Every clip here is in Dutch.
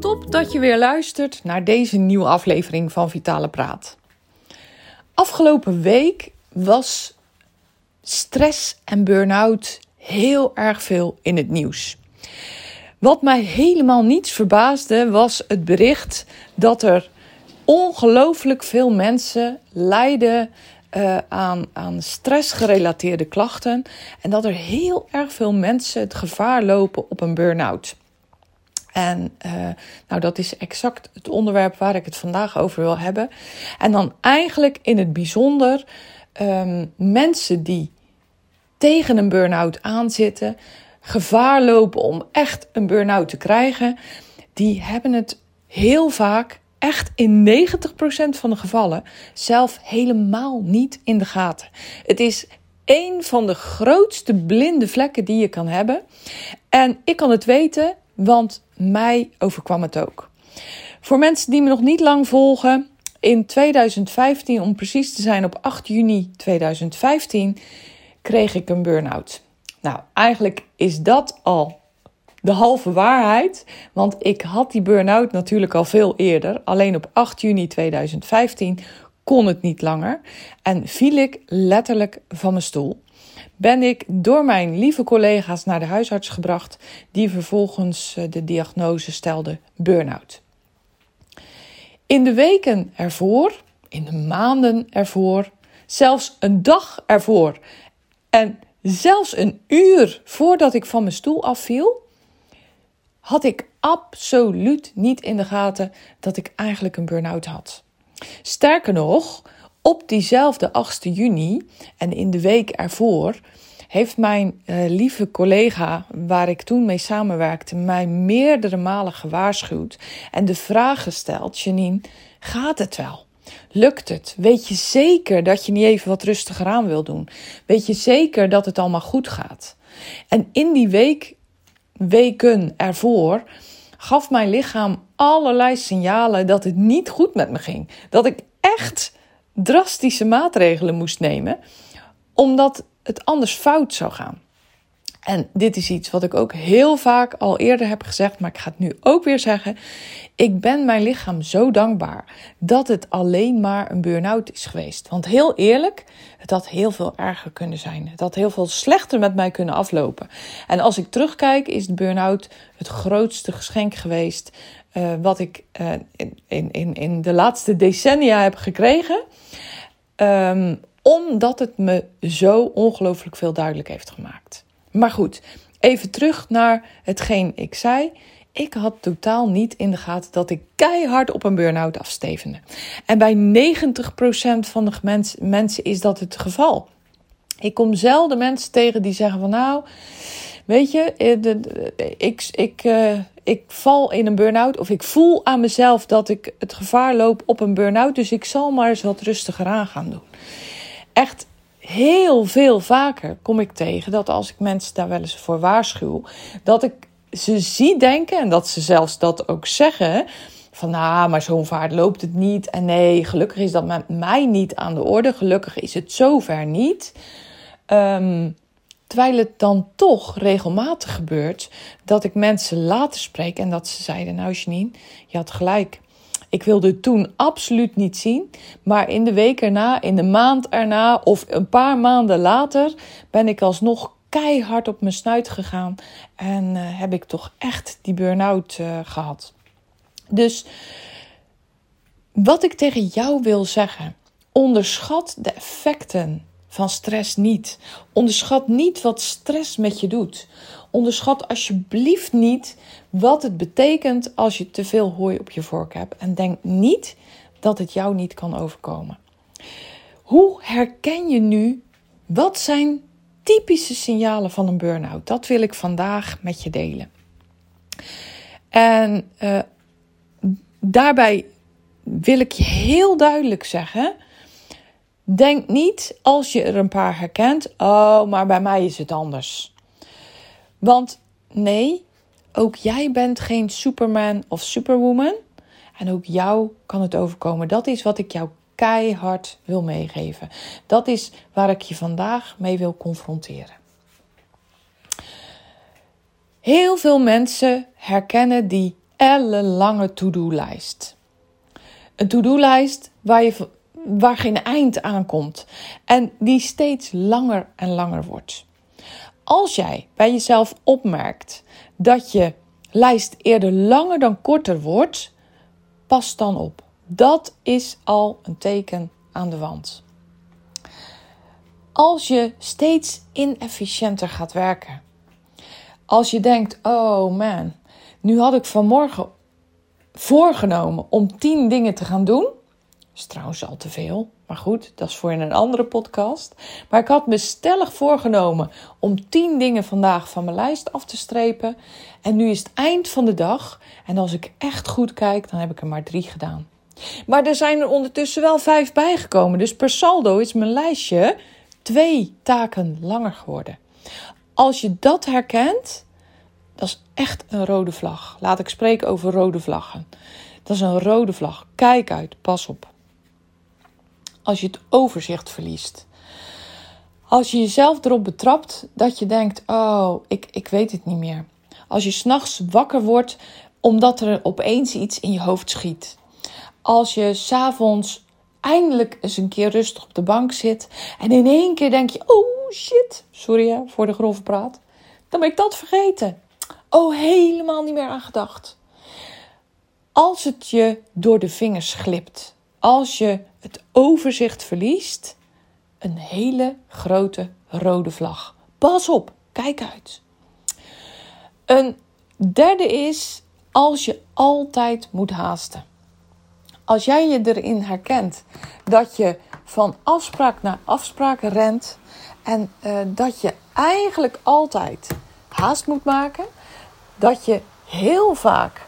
Top dat je weer luistert naar deze nieuwe aflevering van Vitale Praat. Afgelopen week was stress en burn-out heel erg veel in het nieuws. Wat mij helemaal niets verbaasde was het bericht dat er ongelooflijk veel mensen lijden uh, aan, aan stressgerelateerde klachten en dat er heel erg veel mensen het gevaar lopen op een burn-out. En uh, nou, dat is exact het onderwerp waar ik het vandaag over wil hebben. En dan eigenlijk in het bijzonder um, mensen die tegen een burn-out aanzitten, gevaar lopen om echt een burn-out te krijgen, die hebben het heel vaak, echt in 90% van de gevallen, zelf helemaal niet in de gaten. Het is een van de grootste blinde vlekken die je kan hebben. En ik kan het weten, want mij overkwam het ook. Voor mensen die me nog niet lang volgen, in 2015, om precies te zijn op 8 juni 2015, kreeg ik een burn-out. Nou, eigenlijk is dat al de halve waarheid, want ik had die burn-out natuurlijk al veel eerder. Alleen op 8 juni 2015 kon het niet langer en viel ik letterlijk van mijn stoel ben ik door mijn lieve collega's naar de huisarts gebracht, die vervolgens eh, de diagnose stelde burn-out. In de weken ervoor, in de maanden ervoor, zelfs een dag ervoor en zelfs een uur voordat ik van mijn stoel afviel, had ik absoluut niet in de gaten dat ik eigenlijk een burn-out had. Sterker nog, op diezelfde 8 juni en in de week ervoor heeft mijn uh, lieve collega, waar ik toen mee samenwerkte, mij meerdere malen gewaarschuwd en de vraag gesteld: Janine, gaat het wel? Lukt het? Weet je zeker dat je niet even wat rustiger aan wil doen? Weet je zeker dat het allemaal goed gaat? En in die week, weken ervoor gaf mijn lichaam allerlei signalen dat het niet goed met me ging. Dat ik echt drastische maatregelen moest nemen, omdat het anders fout zou gaan. En dit is iets wat ik ook heel vaak al eerder heb gezegd, maar ik ga het nu ook weer zeggen. Ik ben mijn lichaam zo dankbaar dat het alleen maar een burn-out is geweest. Want heel eerlijk, het had heel veel erger kunnen zijn. Het had heel veel slechter met mij kunnen aflopen. En als ik terugkijk, is de burn-out het grootste geschenk geweest uh, wat ik uh, in, in, in de laatste decennia heb gekregen. Um, omdat het me zo ongelooflijk veel duidelijk heeft gemaakt. Maar goed, even terug naar hetgeen ik zei. Ik had totaal niet in de gaten dat ik keihard op een burn-out afstevende. En bij 90% van de mensen is dat het geval. Ik kom zelden mensen tegen die zeggen van nou, weet je, eh, ik, ik, uh, ik val in een burn-out of ik voel aan mezelf dat ik het gevaar loop op een burn-out, dus ik zal maar eens wat rustiger aan gaan doen echt heel veel vaker kom ik tegen dat als ik mensen daar wel eens voor waarschuw, dat ik ze zie denken en dat ze zelfs dat ook zeggen. Van nou, maar zo'n vaart loopt het niet. En nee, gelukkig is dat met mij niet aan de orde. Gelukkig is het zover niet. Um, terwijl het dan toch regelmatig gebeurt dat ik mensen later spreek en dat ze zeiden: Nou, Janine, je had gelijk. Ik wilde het toen absoluut niet zien. Maar in de week erna, in de maand erna of een paar maanden later ben ik alsnog keihard op mijn snuit gegaan. En uh, heb ik toch echt die burn-out uh, gehad. Dus wat ik tegen jou wil zeggen. Onderschat de effecten van stress niet. Onderschat niet wat stress met je doet. Onderschat alsjeblieft niet wat het betekent als je te veel hooi op je vork hebt. En denk niet dat het jou niet kan overkomen. Hoe herken je nu wat zijn typische signalen van een burn-out? Dat wil ik vandaag met je delen. En uh, daarbij wil ik je heel duidelijk zeggen. Denk niet als je er een paar herkent, oh, maar bij mij is het anders. Want nee, ook jij bent geen Superman of Superwoman. En ook jou kan het overkomen. Dat is wat ik jou keihard wil meegeven. Dat is waar ik je vandaag mee wil confronteren. Heel veel mensen herkennen die ellenlange to-do-lijst. Een to-do-lijst waar, je, waar geen eind aan komt en die steeds langer en langer wordt. Als jij bij jezelf opmerkt dat je lijst eerder langer dan korter wordt, pas dan op. Dat is al een teken aan de wand. Als je steeds inefficiënter gaat werken. Als je denkt: oh man, nu had ik vanmorgen voorgenomen om 10 dingen te gaan doen. Is trouwens al te veel. Maar goed, dat is voor in een andere podcast. Maar ik had me stellig voorgenomen om 10 dingen vandaag van mijn lijst af te strepen. En nu is het eind van de dag. En als ik echt goed kijk, dan heb ik er maar drie gedaan. Maar er zijn er ondertussen wel vijf bijgekomen. Dus per saldo is mijn lijstje twee taken langer geworden. Als je dat herkent, dat is echt een rode vlag. Laat ik spreken over rode vlaggen. Dat is een rode vlag. Kijk uit, pas op. Als je het overzicht verliest. Als je jezelf erop betrapt dat je denkt: Oh, ik, ik weet het niet meer. Als je s'nachts wakker wordt omdat er opeens iets in je hoofd schiet. Als je s'avonds eindelijk eens een keer rustig op de bank zit en in één keer denk je: Oh shit, sorry voor de grove praat. Dan ben ik dat vergeten. Oh, helemaal niet meer aan gedacht. Als het je door de vingers glipt, als je het overzicht verliest, een hele grote rode vlag. Pas op, kijk uit. Een derde is als je altijd moet haasten. Als jij je erin herkent dat je van afspraak naar afspraak rent en uh, dat je eigenlijk altijd haast moet maken, dat je heel vaak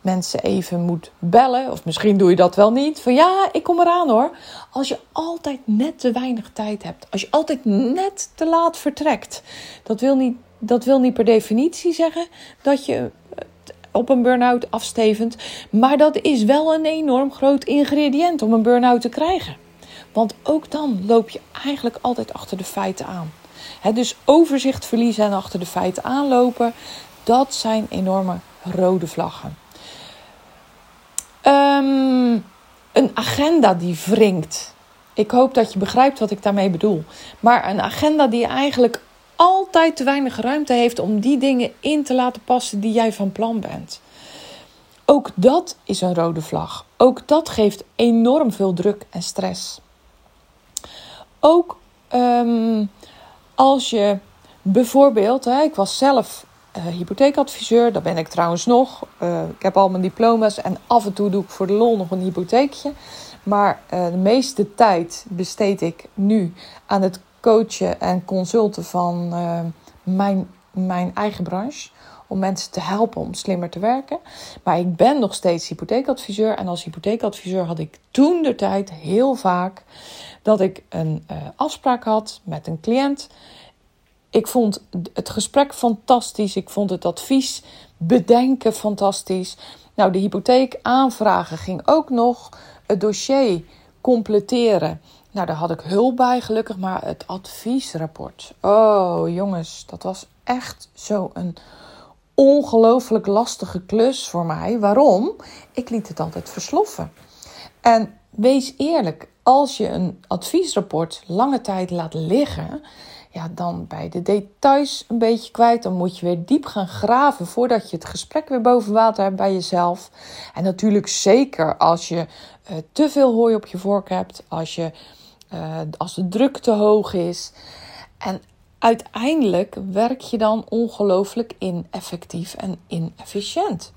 mensen even moet bellen. Of misschien doe je dat wel niet. Van ja, ik kom eraan hoor. Als je altijd net te weinig tijd hebt. Als je altijd net te laat vertrekt. Dat wil niet, dat wil niet per definitie zeggen dat je op een burn-out afstevend. Maar dat is wel een enorm groot ingrediënt om een burn-out te krijgen. Want ook dan loop je eigenlijk altijd achter de feiten aan dus overzicht verliezen en achter de feiten aanlopen, dat zijn enorme rode vlaggen. Ehm, een agenda die wringt. Ik hoop dat je begrijpt wat ik daarmee bedoel. Maar een agenda die eigenlijk altijd te weinig ruimte heeft om die dingen in te laten passen die jij van plan bent. Ook dat is een rode vlag. Ook dat geeft enorm veel druk en stress. Ook um, als je bijvoorbeeld, hè, ik was zelf uh, hypotheekadviseur, dat ben ik trouwens nog. Uh, ik heb al mijn diploma's en af en toe doe ik voor de lol nog een hypotheekje. Maar uh, de meeste tijd besteed ik nu aan het coachen en consulten van mijn, mijn eigen branche. Om mensen te helpen om slimmer te werken. Maar ik ben nog steeds hypotheekadviseur. En als hypotheekadviseur had ik toen de tijd heel vaak dat ik een afspraak had met een cliënt. Ik vond het gesprek fantastisch. Ik vond het advies bedenken fantastisch. Nou, de hypotheek aanvragen ging ook nog. Het dossier completeren. Nou, daar had ik hulp bij, gelukkig. Maar het adviesrapport. Oh, jongens, dat was echt zo een ongelooflijk lastige klus voor mij. Waarom? Ik liet het altijd versloffen. En wees eerlijk, als je een adviesrapport lange tijd laat liggen, ja, dan bij de details een beetje kwijt. Dan moet je weer diep gaan graven voordat je het gesprek weer boven water hebt bij jezelf. En natuurlijk zeker als je uh, te veel hooi op je vork hebt, als, je, uh, als de druk te hoog is. En uiteindelijk werk je dan ongelooflijk ineffectief en inefficiënt.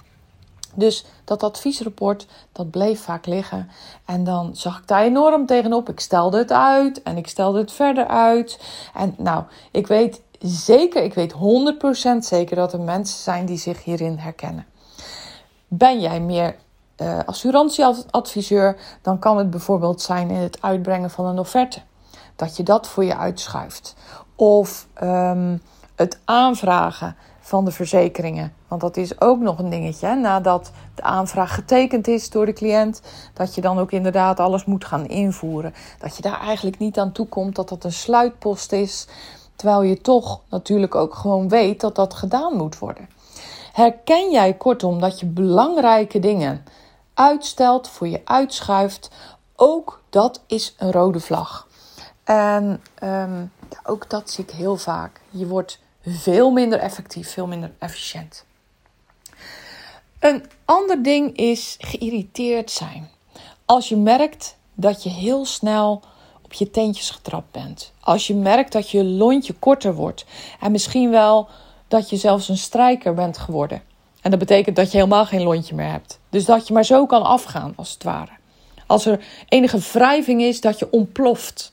Dus dat adviesrapport, dat bleef vaak liggen. En dan zag ik daar enorm tegenop. Ik stelde het uit en ik stelde het verder uit. En nou, ik weet zeker, ik weet 100% zeker dat er mensen zijn die zich hierin herkennen. Ben jij meer uh, assurantieadviseur, dan kan het bijvoorbeeld zijn in het uitbrengen van een offerte. Dat je dat voor je uitschuift. Of um, het aanvragen van de verzekeringen. Want dat is ook nog een dingetje. Nadat de aanvraag getekend is door de cliënt, dat je dan ook inderdaad alles moet gaan invoeren. Dat je daar eigenlijk niet aan toe komt dat dat een sluitpost is. Terwijl je toch natuurlijk ook gewoon weet dat dat gedaan moet worden. Herken jij kortom dat je belangrijke dingen uitstelt, voor je uitschuift? Ook dat is een rode vlag. En um, ook dat zie ik heel vaak. Je wordt veel minder effectief, veel minder efficiënt. Een ander ding is geïrriteerd zijn. Als je merkt dat je heel snel op je teentjes getrapt bent. Als je merkt dat je lontje korter wordt. En misschien wel dat je zelfs een strijker bent geworden. En dat betekent dat je helemaal geen lontje meer hebt. Dus dat je maar zo kan afgaan, als het ware. Als er enige wrijving is, dat je ontploft.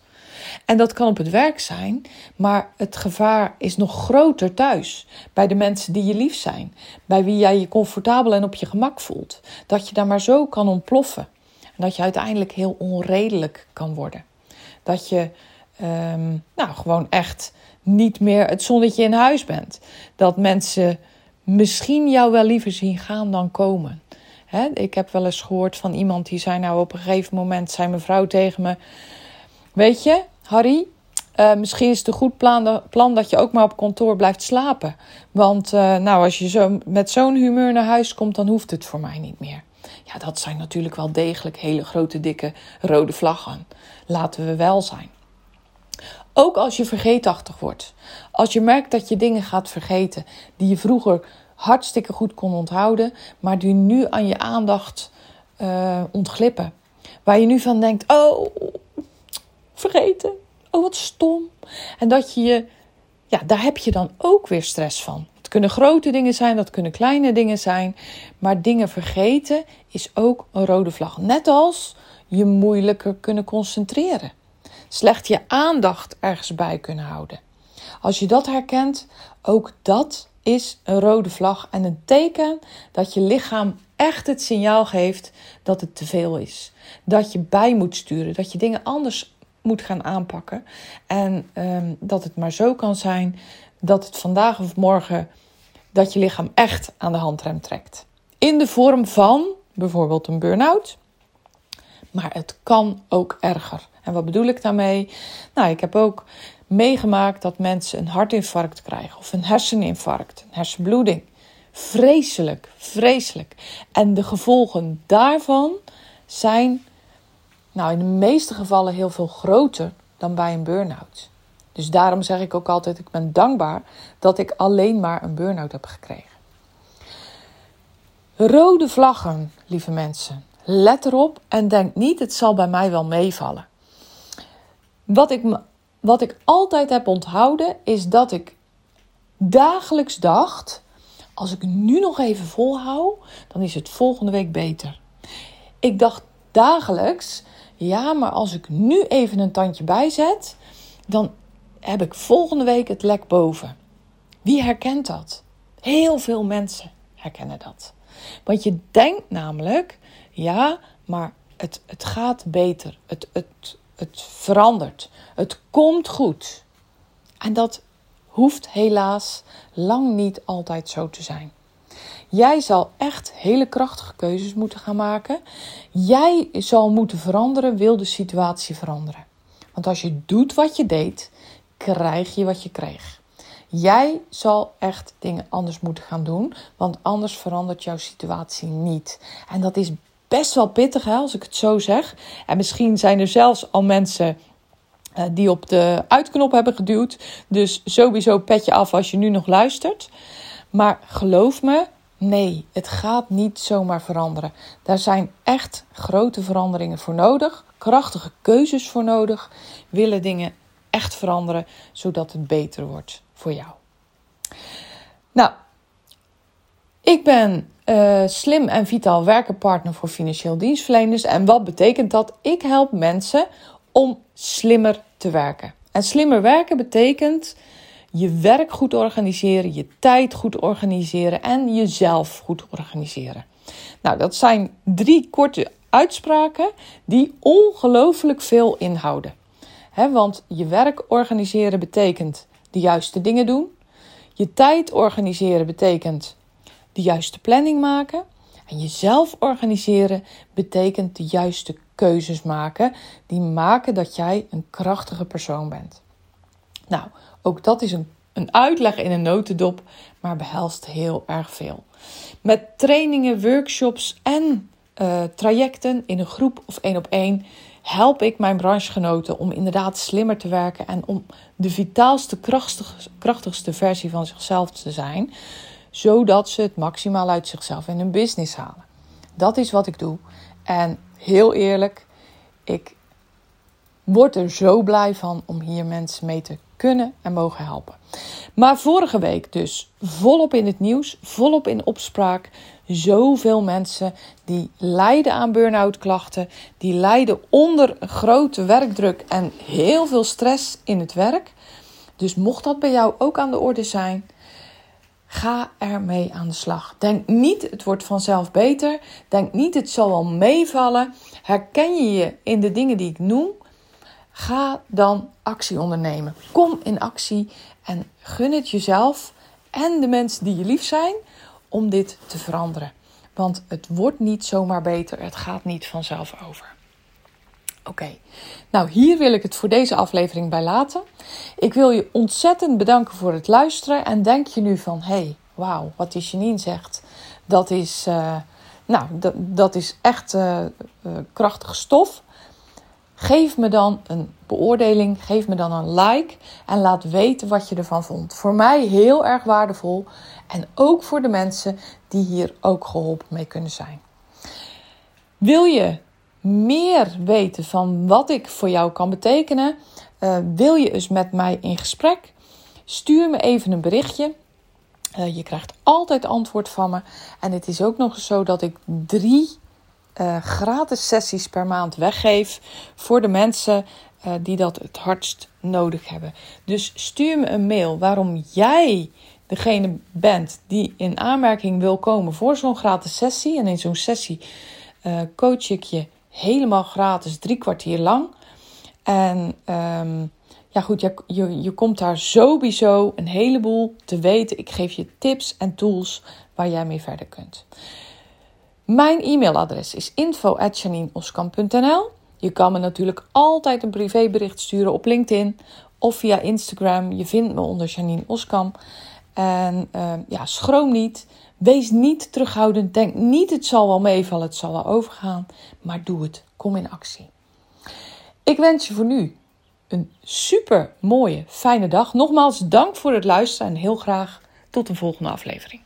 En dat kan op het werk zijn, maar het gevaar is nog groter thuis. Bij de mensen die je lief zijn, bij wie jij je comfortabel en op je gemak voelt. Dat je daar maar zo kan ontploffen. En dat je uiteindelijk heel onredelijk kan worden. Dat je ehm, nou, gewoon echt niet meer het zonnetje in huis bent. Dat mensen misschien jou wel liever zien gaan dan komen. ik heb wel eens gehoord van iemand die zei nou op een gegeven moment zei mevrouw tegen me Weet je, Harry, uh, misschien is het een goed plan, dat je ook maar op kantoor blijft slapen. Want uh, nou, als je zo, met zo'n humeur naar huis komt, dan hoeft het voor mij niet meer. Ja, dat zijn natuurlijk wel degelijk hele grote, dikke rode vlaggen. Laten we wel zijn. Ook als je vergeetachtig wordt. Als je merkt dat je dingen gaat vergeten die je vroeger hartstikke goed kon onthouden, maar die nu aan je aandacht uh, ontglippen. Waar je nu van denkt: oh, vergeten. Oh, wat stom. En dat je je, ja, daar heb je dan ook weer stress van. Het kunnen grote dingen zijn, dat kunnen kleine dingen zijn. Maar dingen vergeten is ook een rode vlag. Net als je moeilijker kunnen concentreren. Slecht je aandacht ergens bij kunnen houden. Als je dat herkent, ook dat is een rode vlag en een teken dat je lichaam echt het signaal geeft dat het te veel is. Dat je bij moet sturen, dat je dingen anders moet gaan aanpakken. En um, dat het maar zo kan zijn dat het vandaag of morgen dat je lichaam echt aan de handrem trekt. In de vorm van bijvoorbeeld een burn-out. Maar het kan ook erger. En wat bedoel ik daarmee? Nou, ik heb ook meegemaakt dat mensen een hartinfarct krijgen of een herseninfarct, een hersenbloeding. Vreselijk, vreselijk. En de gevolgen daarvan zijn nou, in de meeste gevallen heel veel groter dan bij een burn-out. Dus daarom zeg ik ook altijd: ik ben dankbaar dat ik alleen maar een burn-out heb gekregen. Rode vlaggen, lieve mensen. Let erop en denk niet: het zal bij mij wel meevallen. Wat ik, wat ik altijd heb onthouden is dat ik dagelijks dacht: als ik nu nog even volhoud, dan is het volgende week beter. Ik dacht dagelijks: ja, maar als ik nu even een tandje bijzet, dan heb ik volgende week het lek boven. Wie herkent dat? Heel veel mensen herkennen dat. Want je denkt namelijk, ja, maar het, het gaat beter. Het, het, het verandert. Het komt goed. En dat hoeft helaas lang niet altijd zo te zijn. Jij zal echt hele krachtige keuzes moeten gaan maken. Jij zal moeten veranderen, wil de situatie veranderen. Want als je doet wat je deed, krijg je wat je kreeg. Jij zal echt dingen anders moeten gaan doen, want anders verandert jouw situatie niet. En dat is best wel pittig hè, als ik het zo zeg. En misschien zijn er zelfs al mensen uh, die op de uitknop hebben geduwd. Dus sowieso pet je af als je nu nog luistert. Maar geloof me, Nee, het gaat niet zomaar veranderen. Daar zijn echt grote veranderingen voor nodig, krachtige keuzes voor nodig. Willen dingen echt veranderen zodat het beter wordt voor jou. Nou, ik ben uh, slim en vitaal werkenpartner voor financieel dienstverleners. En wat betekent dat? Ik help mensen om slimmer te werken. En slimmer werken betekent je werk goed organiseren, je tijd goed organiseren en jezelf goed organiseren. Nou, dat zijn drie korte uitspraken die ongelooflijk veel inhouden. want je werk organiseren betekent de juiste dingen doen. Je tijd organiseren betekent de juiste planning maken. En jezelf organiseren betekent de juiste keuzes maken. Die maken dat jij een krachtige persoon bent. Nou, ook dat is een, een uitleg in een notendop, maar behelst heel erg veel. Met trainingen, workshops en uh, trajecten in een groep of één op één help ik mijn branchegenoten om inderdaad slimmer te werken en om de vitaalste, krachtigste, versie van zichzelf te zijn, zodat ze het maximaal uit zichzelf in hun business halen. Dat is wat ik doe. En heel eerlijk, ik word er zo blij van om hier mensen mee te kunnen en mogen helpen. Maar vorige week dus volop in het nieuws, volop in opspraak. Zoveel mensen die lijden aan burn-out klachten, die lijden onder grote werkdruk en heel veel stress in het werk. Dus mocht dat bij jou ook aan de orde zijn, ga ermee aan de slag. Denk niet het wordt vanzelf beter. Denk niet het zal wel meevallen. Herken je je in de dingen die ik noem? Ga dan actie ondernemen. Kom in actie en gun het jezelf en de mensen die je lief zijn om dit te veranderen. Want het wordt niet zomaar beter, het gaat niet vanzelf over. Oké, nou hier wil ik het voor deze aflevering bij laten. Ik wil je ontzettend bedanken voor het luisteren. En denk je nu van, hé, hey, wauw, wat die Janine zegt, dat is, uh, nou, dat, is echt uh, uh, krachtige stof. Geef me dan een beoordeling, geef me dan een like en laat weten wat je ervan vond. Voor mij heel erg waardevol en ook voor de mensen die hier ook geholpen mee kunnen zijn. Wil je meer weten van wat ik voor jou kan betekenen? Uh, wil je eens met mij in gesprek? Stuur me even een berichtje. Uh, je krijgt altijd antwoord van me. En het is ook nog eens zo dat ik drie uh, gratis sessies per maand weggeef voor de mensen uh, die dat het hardst nodig hebben. Dus stuur me een mail waarom jij degene bent die in aanmerking wil komen voor zo'n gratis sessie. En in zo'n sessie uh, coach ik je helemaal gratis drie kwartier lang. En um, ja, goed, je, je, je komt daar sowieso een heleboel te weten. Ik geef je tips en tools waar jij mee verder kunt. Mijn e-mailadres is info.janineoskamp.nl. Je kan me natuurlijk altijd een privébericht sturen op LinkedIn of via Instagram. Je vindt me onder Janine Oskam. En uh, ja, schroom niet. Wees niet terughoudend. Denk niet het zal wel meevallen, het zal wel overgaan. Maar doe het. Kom in actie. Ik wens je voor nu een super mooie, fijne dag. Nogmaals dank voor het luisteren en heel graag tot een volgende aflevering.